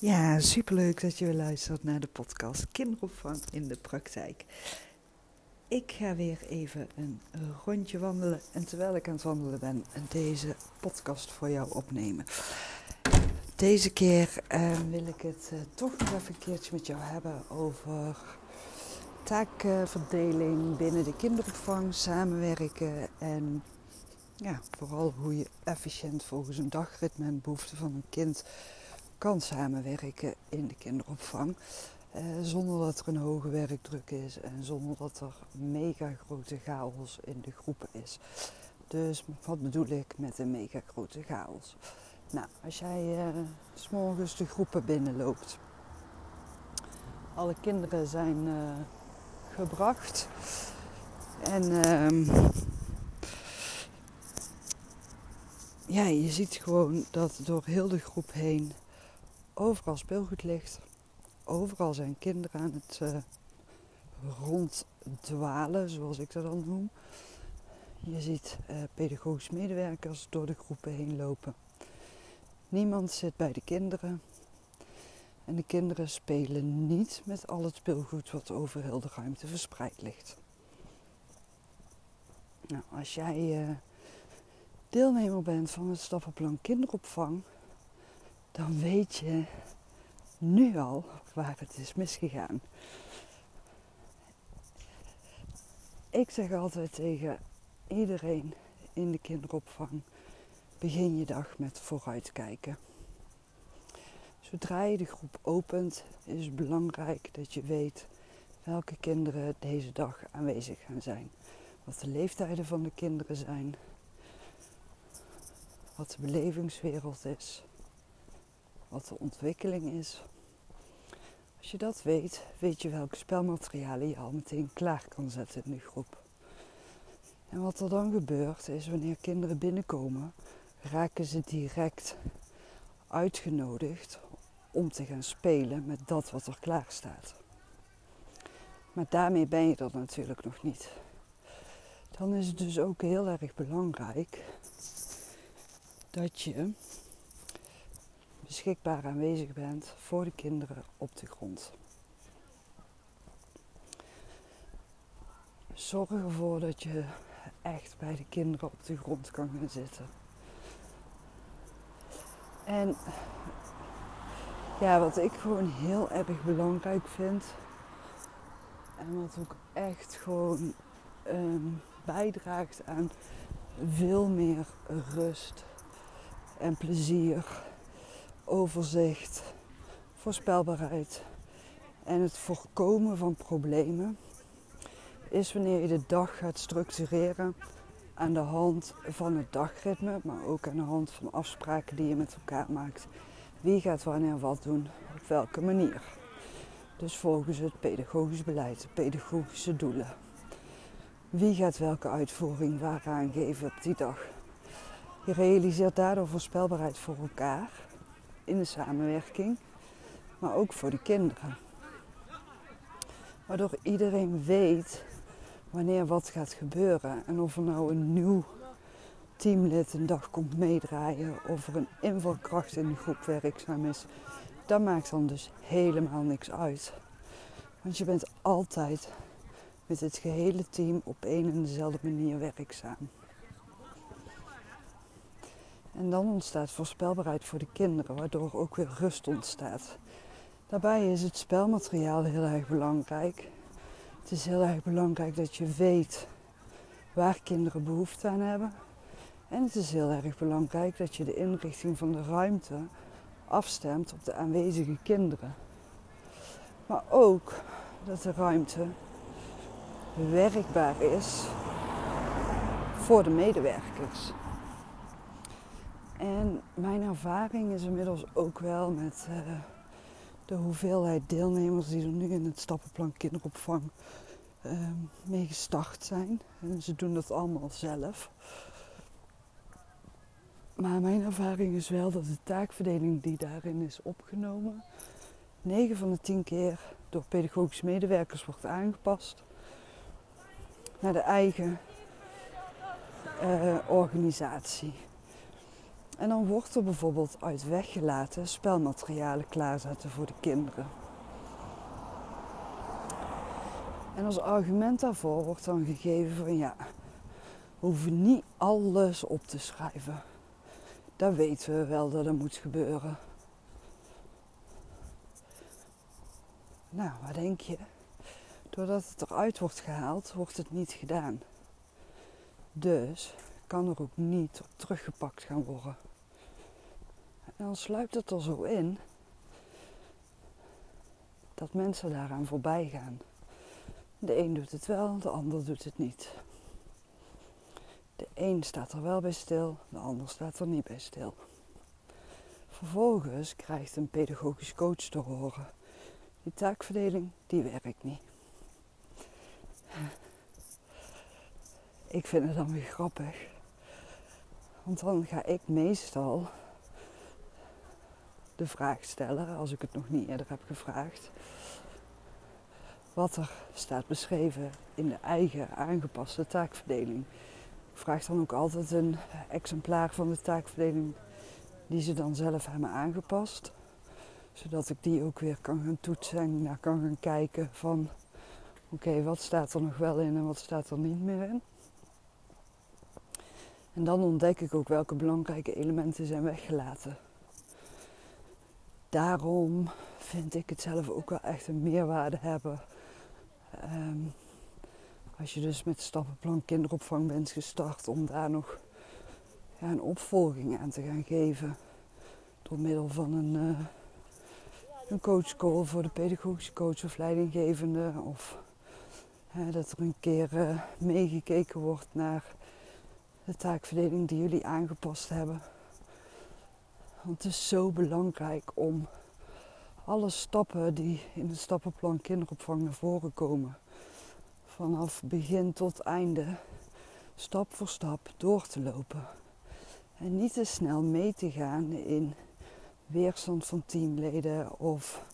Ja, superleuk dat je weer luistert naar de podcast Kinderopvang in de praktijk. Ik ga weer even een rondje wandelen en terwijl ik aan het wandelen ben, deze podcast voor jou opnemen. Deze keer eh, wil ik het eh, toch nog even een keertje met jou hebben over taakverdeling binnen de kinderopvang, samenwerken en ja, vooral hoe je efficiënt volgens een dagritme en behoeften van een kind kan samenwerken in de kinderopvang. Eh, zonder dat er een hoge werkdruk is en zonder dat er mega grote chaos in de groepen is. Dus wat bedoel ik met een mega grote chaos? Nou, als jij uh, s de groepen binnenloopt, alle kinderen zijn uh, gebracht en uh, ja, je ziet gewoon dat door heel de groep heen overal speelgoed ligt. Overal zijn kinderen aan het uh, ronddwalen, zoals ik dat dan noem. Je ziet uh, medewerkers door de groepen heen lopen. Niemand zit bij de kinderen. En de kinderen spelen niet met al het speelgoed wat over heel de ruimte verspreid ligt. Nou, als jij uh, deelnemer bent van het stappenplan kinderopvang, dan weet je nu al waar het is misgegaan. Ik zeg altijd tegen iedereen in de kinderopvang: begin je dag met vooruitkijken. Zodra je de groep opent, is het belangrijk dat je weet welke kinderen deze dag aanwezig gaan zijn. Wat de leeftijden van de kinderen zijn. Wat de belevingswereld is wat de ontwikkeling is. Als je dat weet, weet je welke spelmaterialen je al meteen klaar kan zetten in de groep. En wat er dan gebeurt is wanneer kinderen binnenkomen, raken ze direct uitgenodigd om te gaan spelen met dat wat er klaar staat. Maar daarmee ben je er natuurlijk nog niet. Dan is het dus ook heel erg belangrijk dat je beschikbaar aanwezig bent voor de kinderen op de grond. Zorg ervoor dat je echt bij de kinderen op de grond kan gaan zitten. En ja, wat ik gewoon heel erg belangrijk vind. En wat ook echt gewoon um, bijdraagt aan veel meer rust en plezier overzicht, voorspelbaarheid en het voorkomen van problemen is wanneer je de dag gaat structureren aan de hand van het dagritme, maar ook aan de hand van afspraken die je met elkaar maakt. Wie gaat wanneer wat doen, op welke manier. Dus volgens het pedagogisch beleid, de pedagogische doelen. Wie gaat welke uitvoering waar aangeven op die dag. Je realiseert daardoor voorspelbaarheid voor elkaar in de samenwerking, maar ook voor de kinderen. Waardoor iedereen weet wanneer wat gaat gebeuren en of er nou een nieuw teamlid een dag komt meedraaien of er een invalkracht in de groep werkzaam is. Dat maakt dan dus helemaal niks uit. Want je bent altijd met het gehele team op een en dezelfde manier werkzaam. En dan ontstaat voorspelbaarheid voor de kinderen, waardoor ook weer rust ontstaat. Daarbij is het spelmateriaal heel erg belangrijk. Het is heel erg belangrijk dat je weet waar kinderen behoefte aan hebben. En het is heel erg belangrijk dat je de inrichting van de ruimte afstemt op de aanwezige kinderen. Maar ook dat de ruimte werkbaar is voor de medewerkers. En mijn ervaring is inmiddels ook wel met uh, de hoeveelheid deelnemers die er nu in het stappenplan kinderopvang uh, mee gestart zijn. En ze doen dat allemaal zelf. Maar mijn ervaring is wel dat de taakverdeling die daarin is opgenomen, 9 van de 10 keer door pedagogische medewerkers wordt aangepast naar de eigen uh, organisatie. En dan wordt er bijvoorbeeld uit weggelaten spelmaterialen klaarzetten voor de kinderen. En als argument daarvoor wordt dan gegeven van ja, we hoeven niet alles op te schrijven. Dat weten we wel dat er moet gebeuren. Nou, wat denk je? Doordat het eruit wordt gehaald, wordt het niet gedaan. Dus kan er ook niet op teruggepakt gaan worden. En dan sluipt het er zo in dat mensen daaraan voorbij gaan. De een doet het wel, de ander doet het niet. De een staat er wel bij stil, de ander staat er niet bij stil. Vervolgens krijgt een pedagogisch coach te horen. Die taakverdeling, die werkt niet. Ik vind het dan weer grappig. Want dan ga ik meestal de vraag stellen, als ik het nog niet eerder heb gevraagd, wat er staat beschreven in de eigen aangepaste taakverdeling. Ik vraag dan ook altijd een exemplaar van de taakverdeling die ze dan zelf hebben aangepast. Zodat ik die ook weer kan gaan toetsen en naar kan gaan kijken van oké, wat staat er nog wel in en wat staat er niet meer in. En dan ontdek ik ook welke belangrijke elementen zijn weggelaten. Daarom vind ik het zelf ook wel echt een meerwaarde hebben. Ehm, als je dus met stappenplan kinderopvang bent gestart, om daar nog een opvolging aan te gaan geven. Door middel van een, uh, een coachcall voor de pedagogische coach of leidinggevende. Of dat er een keer uh, meegekeken wordt naar de taakverdeling die jullie aangepast hebben. Want het is zo belangrijk om alle stappen die in het stappenplan kinderopvang naar voren komen, vanaf begin tot einde, stap voor stap door te lopen. En niet te snel mee te gaan in weerstand van teamleden of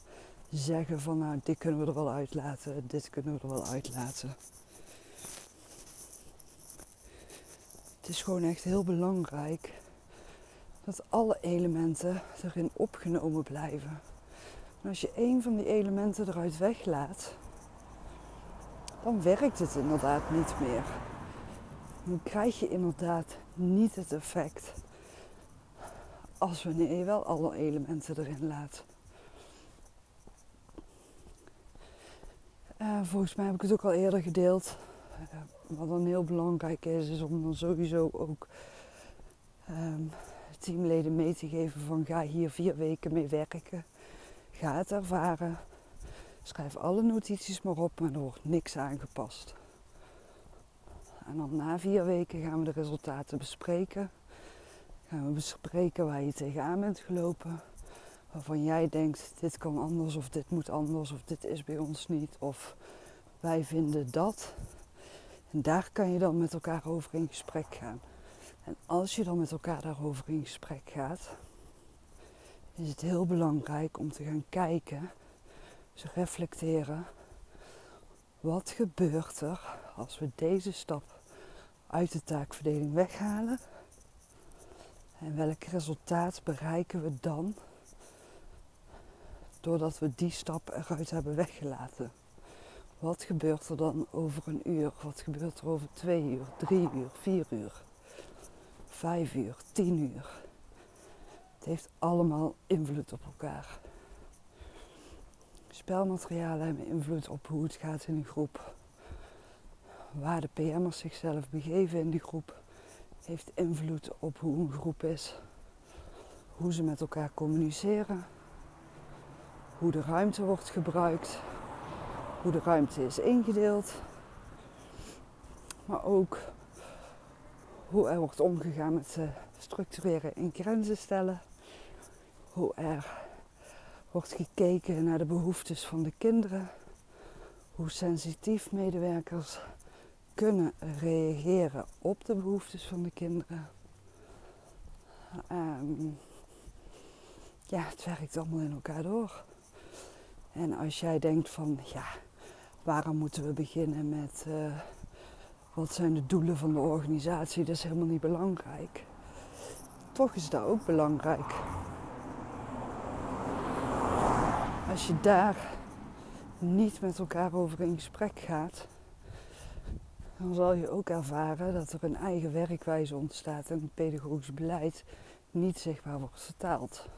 zeggen van nou dit kunnen we er wel uitlaten, dit kunnen we er wel uitlaten. Het is gewoon echt heel belangrijk dat alle elementen erin opgenomen blijven. En als je één van die elementen eruit weglaat, dan werkt het inderdaad niet meer. Dan krijg je inderdaad niet het effect als wanneer je wel alle elementen erin laat. Uh, volgens mij heb ik het ook al eerder gedeeld. Uh, wat dan heel belangrijk is, is om dan sowieso ook um, teamleden mee te geven van ga hier vier weken mee werken. Ga het ervaren. Schrijf alle notities maar op, maar er wordt niks aangepast. En dan na vier weken gaan we de resultaten bespreken. Gaan we bespreken waar je tegenaan bent gelopen. Waarvan jij denkt, dit kan anders of dit moet anders of dit is bij ons niet. Of wij vinden dat. En daar kan je dan met elkaar over in gesprek gaan. En als je dan met elkaar daarover in gesprek gaat, is het heel belangrijk om te gaan kijken, te reflecteren. Wat gebeurt er als we deze stap uit de taakverdeling weghalen? En welk resultaat bereiken we dan doordat we die stap eruit hebben weggelaten? Wat gebeurt er dan over een uur? Wat gebeurt er over twee uur, drie uur, vier uur, vijf uur, tien uur? Het heeft allemaal invloed op elkaar. Spelmaterialen hebben invloed op hoe het gaat in een groep. Waar de PM'ers zichzelf begeven in die groep heeft invloed op hoe een groep is. Hoe ze met elkaar communiceren. Hoe de ruimte wordt gebruikt hoe de ruimte is ingedeeld. Maar ook hoe er wordt omgegaan met structureren en grenzen stellen. Hoe er wordt gekeken naar de behoeftes van de kinderen. Hoe sensitief medewerkers kunnen reageren op de behoeftes van de kinderen. Um, ja, het werkt allemaal in elkaar door. En als jij denkt van ja, waarom moeten we beginnen met uh, wat zijn de doelen van de organisatie? Dat is helemaal niet belangrijk. toch is dat ook belangrijk. Als je daar niet met elkaar over in gesprek gaat, dan zal je ook ervaren dat er een eigen werkwijze ontstaat en het pedagogisch beleid niet zichtbaar wordt vertaald.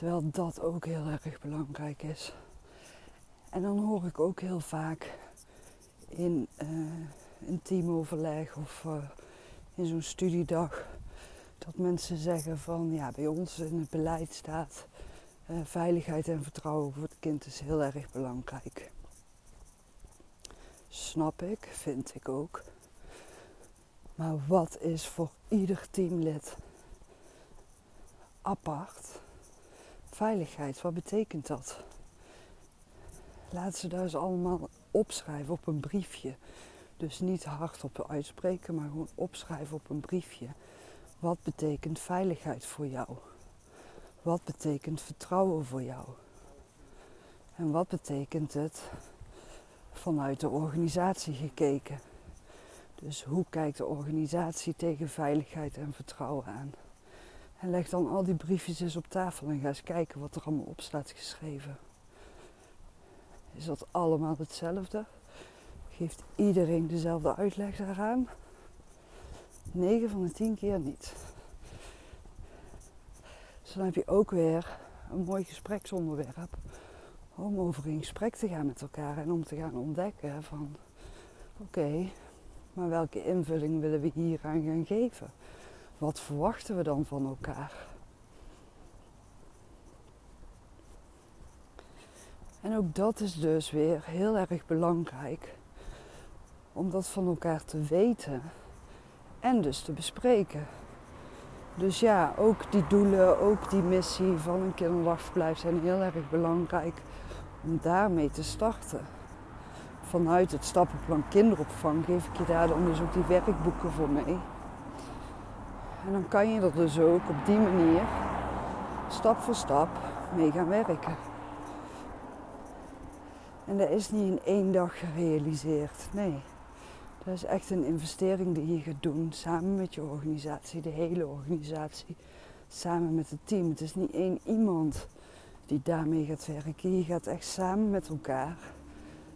Terwijl dat ook heel erg belangrijk is. En dan hoor ik ook heel vaak in een teamoverleg of uh, in zo'n studiedag dat mensen zeggen van ja, bij ons in het beleid staat uh, veiligheid en vertrouwen voor het kind is heel erg belangrijk. Snap ik, vind ik ook. Maar wat is voor ieder teamlid apart veiligheid? Wat betekent dat? Laat ze daar allemaal opschrijven op een briefje. Dus niet hardop uitspreken, maar gewoon opschrijven op een briefje. Wat betekent veiligheid voor jou? Wat betekent vertrouwen voor jou? En wat betekent het vanuit de organisatie gekeken? Dus hoe kijkt de organisatie tegen veiligheid en vertrouwen aan? En leg dan al die briefjes eens op tafel en ga eens kijken wat er allemaal op staat geschreven. Is dat allemaal hetzelfde? Geeft iedereen dezelfde uitleg daaraan? 9 van de 10 keer niet. Dus dan heb je ook weer een mooi gespreksonderwerp om over in gesprek te gaan met elkaar en om te gaan ontdekken van oké, maar welke invulling willen we hier aan gaan geven? Wat verwachten we dan van elkaar? En ook dat is dus weer heel erg belangrijk om dat van elkaar te weten en dus te bespreken. Dus ja, ook die doelen, ook die missie van een kinderdagverblijf zijn heel erg belangrijk om daarmee te starten. Vanuit het stappenplan kinderopvang geef ik je daar dan dus ook die werkboeken voor mee. En dan kan je er dus ook op die manier stap voor stap mee gaan werken. En dat is niet in één dag gerealiseerd. Nee, dat is echt een investering die je gaat doen samen met je organisatie, de hele organisatie, samen met het team. Het is niet één iemand die daarmee gaat werken. Je gaat echt samen met elkaar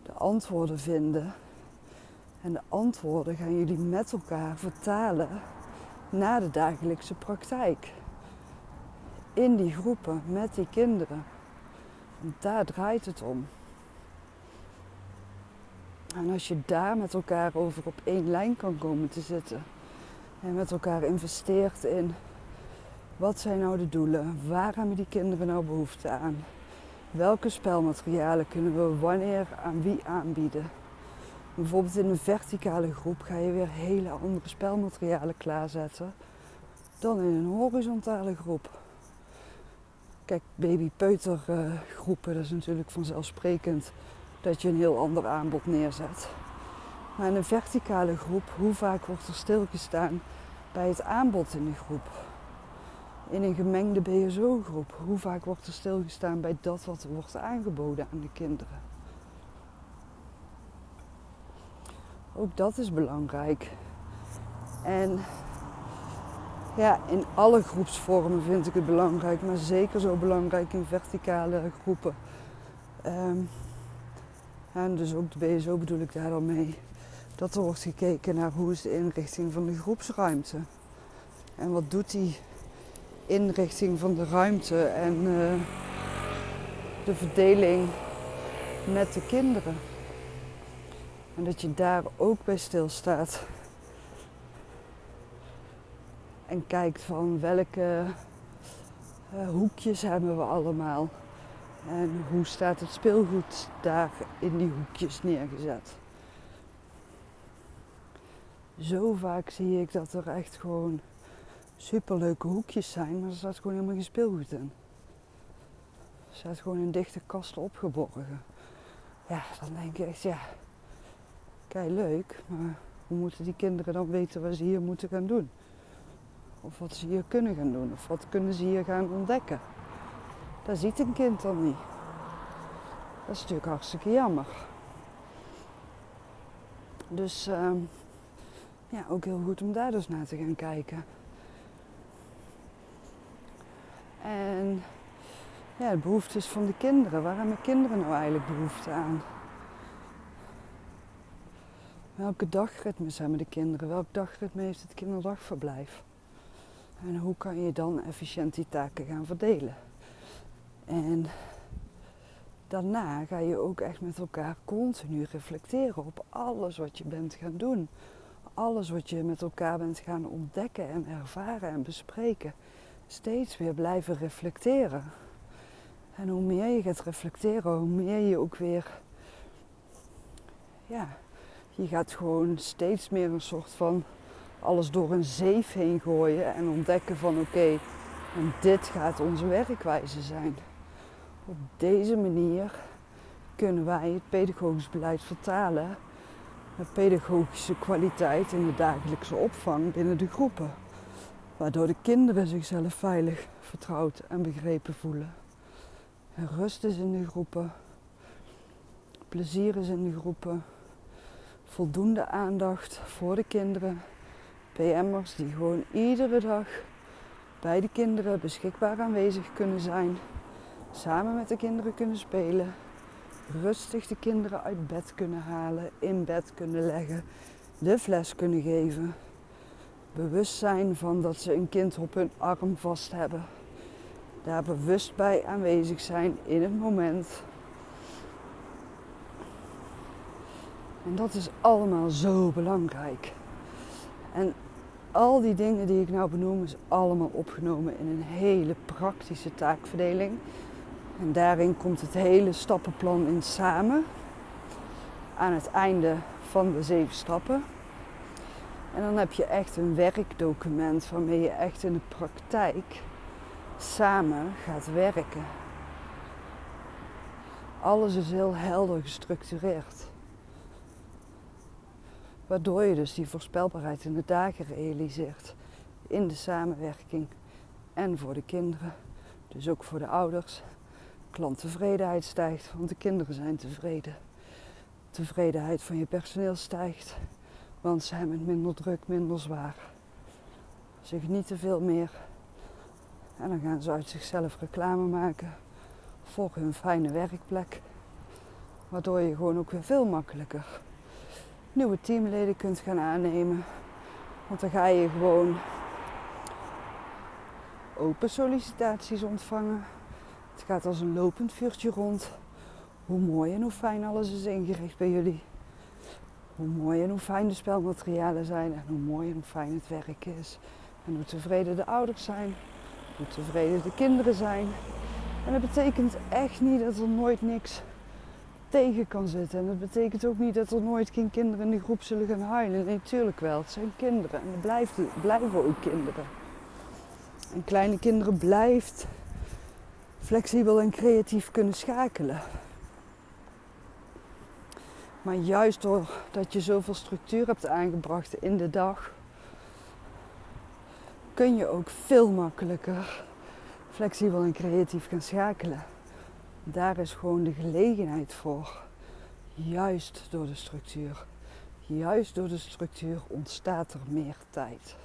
de antwoorden vinden. En de antwoorden gaan jullie met elkaar vertalen naar de dagelijkse praktijk. In die groepen, met die kinderen. Daar draait het om. En als je daar met elkaar over op één lijn kan komen te zitten en met elkaar investeert in wat zijn nou de doelen, waar hebben die kinderen nou behoefte aan, welke spelmaterialen kunnen we wanneer aan wie aanbieden. Bijvoorbeeld in een verticale groep ga je weer hele andere spelmaterialen klaarzetten dan in een horizontale groep. Kijk, baby-peuter groepen, dat is natuurlijk vanzelfsprekend dat je een heel ander aanbod neerzet. Maar in een verticale groep, hoe vaak wordt er stilgestaan bij het aanbod in die groep? In een gemengde BSO-groep, hoe vaak wordt er stilgestaan bij dat wat er wordt aangeboden aan de kinderen? Ook dat is belangrijk. En ja, in alle groepsvormen vind ik het belangrijk, maar zeker zo belangrijk in verticale groepen. Um, en dus ook de BSO bedoel ik daar dan mee. Dat er wordt gekeken naar hoe is de inrichting van de groepsruimte. En wat doet die inrichting van de ruimte en uh, de verdeling met de kinderen. En dat je daar ook bij stilstaat. En kijkt van welke uh, hoekjes hebben we allemaal. En hoe staat het speelgoed daar in die hoekjes neergezet? Zo vaak zie ik dat er echt gewoon superleuke hoekjes zijn, maar er staat gewoon helemaal geen speelgoed in. Er staat gewoon een dichte kast opgeborgen. Ja, dan denk ik echt, ja, kijk leuk, maar hoe moeten die kinderen dan weten wat ze hier moeten gaan doen? Of wat ze hier kunnen gaan doen, of wat kunnen ze hier gaan ontdekken? Dat ziet een kind dan niet. Dat is natuurlijk hartstikke jammer. Dus ehm, ja, ook heel goed om daar dus naar te gaan kijken. En ja, de behoeftes van de kinderen. Waar hebben kinderen nou eigenlijk behoefte aan? Welke dagritmes hebben de kinderen? Welk dagritme heeft het kinderdagverblijf? En hoe kan je dan efficiënt die taken gaan verdelen? En daarna ga je ook echt met elkaar continu reflecteren op alles wat je bent gaan doen. Alles wat je met elkaar bent gaan ontdekken en ervaren en bespreken. Steeds weer blijven reflecteren. En hoe meer je gaat reflecteren, hoe meer je ook weer. Ja, je gaat gewoon steeds meer een soort van alles door een zeef heen gooien en ontdekken van oké, en dit gaat onze werkwijze zijn. Op deze manier kunnen wij het pedagogisch beleid vertalen met pedagogische kwaliteit in de dagelijkse opvang binnen de groepen. Waardoor de kinderen zichzelf veilig, vertrouwd en begrepen voelen. En rust is in de groepen, plezier is in de groepen, voldoende aandacht voor de kinderen, PM'ers die gewoon iedere dag bij de kinderen beschikbaar aanwezig kunnen zijn, samen met de kinderen kunnen spelen, rustig de kinderen uit bed kunnen halen, in bed kunnen leggen, de fles kunnen geven, bewust zijn van dat ze een kind op hun arm vast hebben, daar bewust bij aanwezig zijn in het moment. En dat is allemaal zo belangrijk. En al die dingen die ik nou benoem is allemaal opgenomen in een hele praktische taakverdeling. En daarin komt het hele stappenplan in samen aan het einde van de zeven stappen. En dan heb je echt een werkdocument waarmee je echt in de praktijk samen gaat werken. Alles is heel helder gestructureerd. Waardoor je dus die voorspelbaarheid in de dagen realiseert. In de samenwerking en voor de kinderen. Dus ook voor de ouders. Klanttevredenheid stijgt, want de kinderen zijn tevreden. Tevredenheid van je personeel stijgt, want ze hebben het minder druk, minder zwaar. Ze genieten veel meer. En dan gaan ze uit zichzelf reclame maken voor hun fijne werkplek. Waardoor je gewoon ook weer veel makkelijker nieuwe teamleden kunt gaan aannemen. Want dan ga je gewoon open sollicitaties ontvangen. Het gaat als een lopend vuurtje rond. Hoe mooi en hoe fijn alles is ingericht bij jullie. Hoe mooi en hoe fijn de spelmaterialen zijn. En hoe mooi en hoe fijn het werk is. En hoe tevreden de ouders zijn. Hoe tevreden de kinderen zijn. En dat betekent echt niet dat er nooit niks tegen kan zitten. En dat betekent ook niet dat er nooit geen kinderen in de groep zullen gaan huilen. Nee, natuurlijk wel. Het zijn kinderen en blijven, blijven ook kinderen. En kleine kinderen blijft flexibel en creatief kunnen schakelen. Maar juist doordat je zoveel structuur hebt aangebracht in de dag, kun je ook veel makkelijker flexibel en creatief gaan schakelen daar is gewoon de gelegenheid voor. Juist door de structuur. Juist door de structuur ontstaat er meer tijd.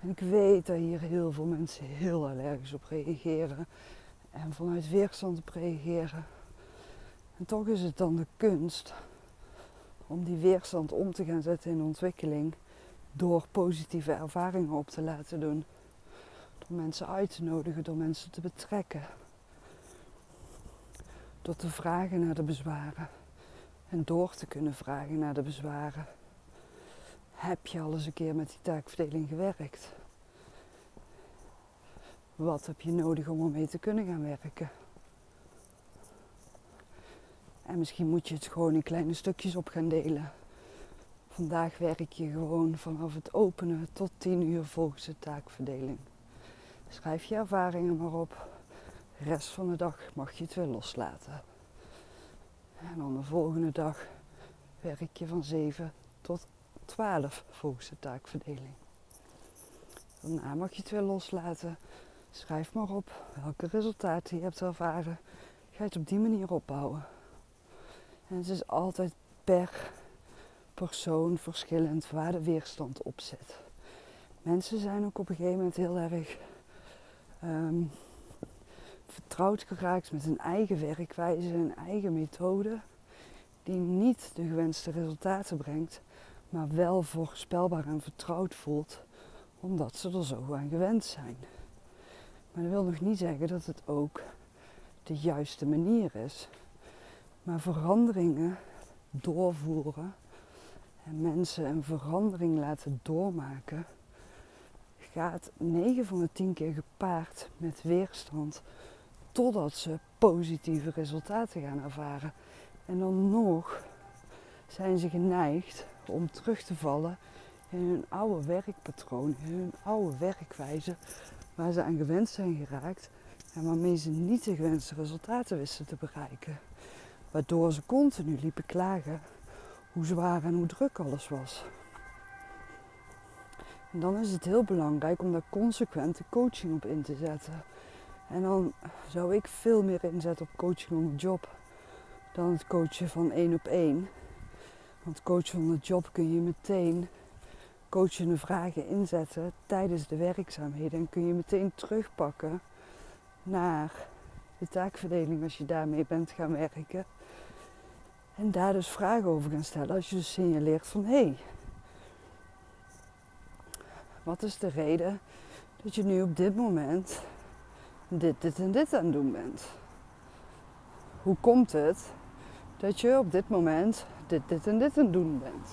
En ik weet dat hier heel veel mensen heel allergisch op reageren. En vanuit weerstand op reageren. En toch is het dan de kunst om die weerstand om te gaan zetten in ontwikkeling. Door positieve ervaringen op te laten doen. Door mensen uit te nodigen, door mensen te betrekken door te vragen naar de bezwaren. En door te kunnen vragen naar de bezwaren. Heb je al eens een keer met die taakverdeling gewerkt? Wat heb je nodig om ermee te kunnen gaan werken? En misschien moet je het gewoon in kleine stukjes op gaan delen. Vandaag werk je gewoon vanaf het openen tot 10 uur volgens de taakverdeling. Schrijf je ervaringen maar op. Rest van de dag mag je het weer loslaten. En dan de volgende dag werk je van 7 tot 12 volgens de taakverdeling. Daarna mag je het weer loslaten. Schrijf maar op welke resultaten je hebt ervaren. Ga je het op die manier opbouwen. En het is altijd per persoon verschillend waar de weerstand op zit. Mensen zijn ook op een gegeven moment heel erg ehm, vertrouwd geraakt met hun eigen werkwijze, hun eigen methode, die niet de gewenste resultaten brengt, maar wel voorspelbaar en vertrouwd voelt, omdat ze er zo aan gewend zijn. Maar dat wil nog niet zeggen dat het ook de juiste manier is. Maar veranderingen doorvoeren en mensen een verandering laten doormaken, gaat 9 van de 10 keer gepaard met weerstand totdat ze positieve resultaten gaan ervaren. En dan nog zijn ze geneigd om terug te vallen in hun oude werkpatroon, in hun oude werkwijze, waar ze aan gewend zijn geraakt en waarmee ze niet de gewenste resultaten wisten te bereiken. Waardoor ze continu liepen klagen hoe zwaar en hoe druk alles was. Dan is het heel belangrijk om daar consequente coaching op in te zetten. En dan zou ik veel meer inzetten op coaching op de job dan het coachen van één op één. Want coachen van de job kun je meteen coachende vragen inzetten tijdens de werkzaamheden. En kun je meteen terugpakken naar de taakverdeling als je daarmee bent gaan werken. En daar dus vragen over gaan stellen als je dus signaleert van hé, hey, wat is de reden dat je nu op dit moment dit, dit en dit aan het doen bent? Hoe komt het dat je op dit moment dit, dit en dit aan het doen bent?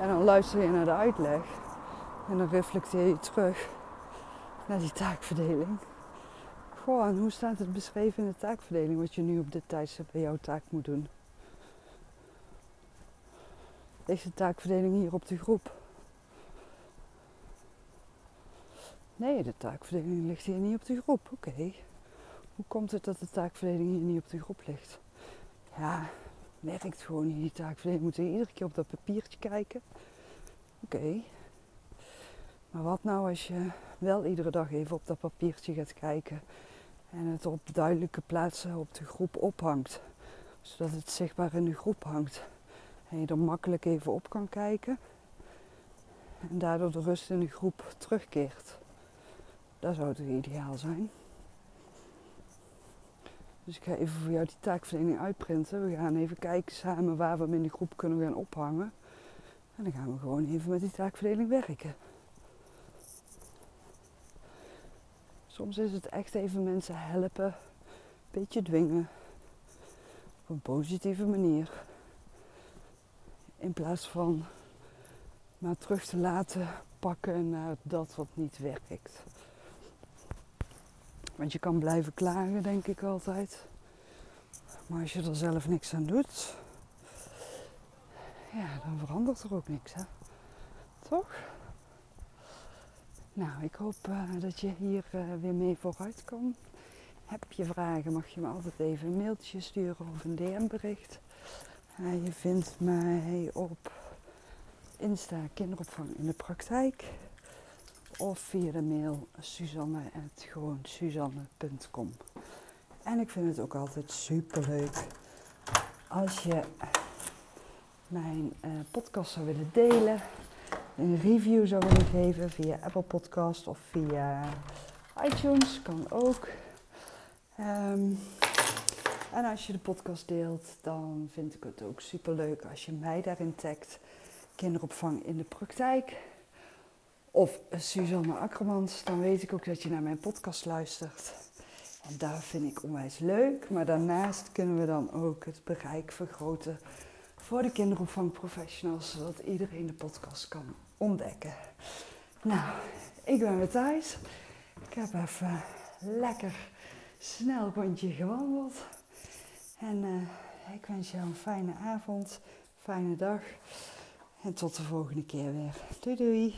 En dan luister je naar de uitleg en dan reflecteer je terug naar die taakverdeling. Goh, en hoe staat het beschreven in de taakverdeling wat je nu op dit tijdstip bij jouw taak moet doen? Ligt de taakverdeling hier op de groep? Nee, de taakverdeling ligt hier niet op de groep. Oké. Hoe komt het dat de taakverdeling hier niet op de groep ligt? Ja, werkt gewoon niet die taakverdeling. Moeten iedere keer op dat papiertje kijken? Oké. Maar wat nou als je wel iedere dag even op dat papiertje gaat kijken en het op duidelijke plaatsen op de groep ophangt, zodat het zichtbaar in de groep hangt en je er makkelijk even op kan kijken en daardoor de rust in de groep terugkeert. Dat zou toch ideaal zijn? Dus ik ga even voor jou die taakverdeling uitprinten. We gaan even kijken samen waar we hem in de groep kunnen gaan ophangen. En dan gaan we gewoon even met die taakverdeling werken. Soms is het echt even mensen helpen, een beetje dwingen. Op een positieve manier. In plaats van maar terug te laten pakken naar dat wat niet werkt. Want je kan blijven klagen, denk ik altijd. Maar als je er zelf niks aan doet, ja, dan verandert er ook niks, hè? Toch? Nou, ik hoop uh, dat je hier uh, weer mee vooruit kan. Heb je vragen, mag je me altijd even een mailtje sturen of een DM-bericht. Uh, je vindt mij op Insta kinderopvang in de praktijk. Of via de mail suzanne.gewoonsuzanne.com En ik vind het ook altijd super leuk als je mijn podcast zou willen delen een review zou willen geven via Apple Podcast of via iTunes, kan ook. Ehm, en als je de podcast deelt, dan vind ik het ook super leuk als je mij daarin tagt. Kinderopvang in de praktijk. Of Suzanne Akkermans, dan weet ik ook dat je naar mijn podcast luistert. En dat vind ik onwijs leuk. Maar daarnaast kunnen we dan ook het bereik vergroten voor de kinderopvangprofessionals, zodat iedereen de podcast kan ontdekken. Nou, ik ben weer thuis. Ik heb even lekker snel rondje gewandeld. En uh, ik wens jou een fijne avond, fijne dag. En tot de volgende keer weer. Doei doei.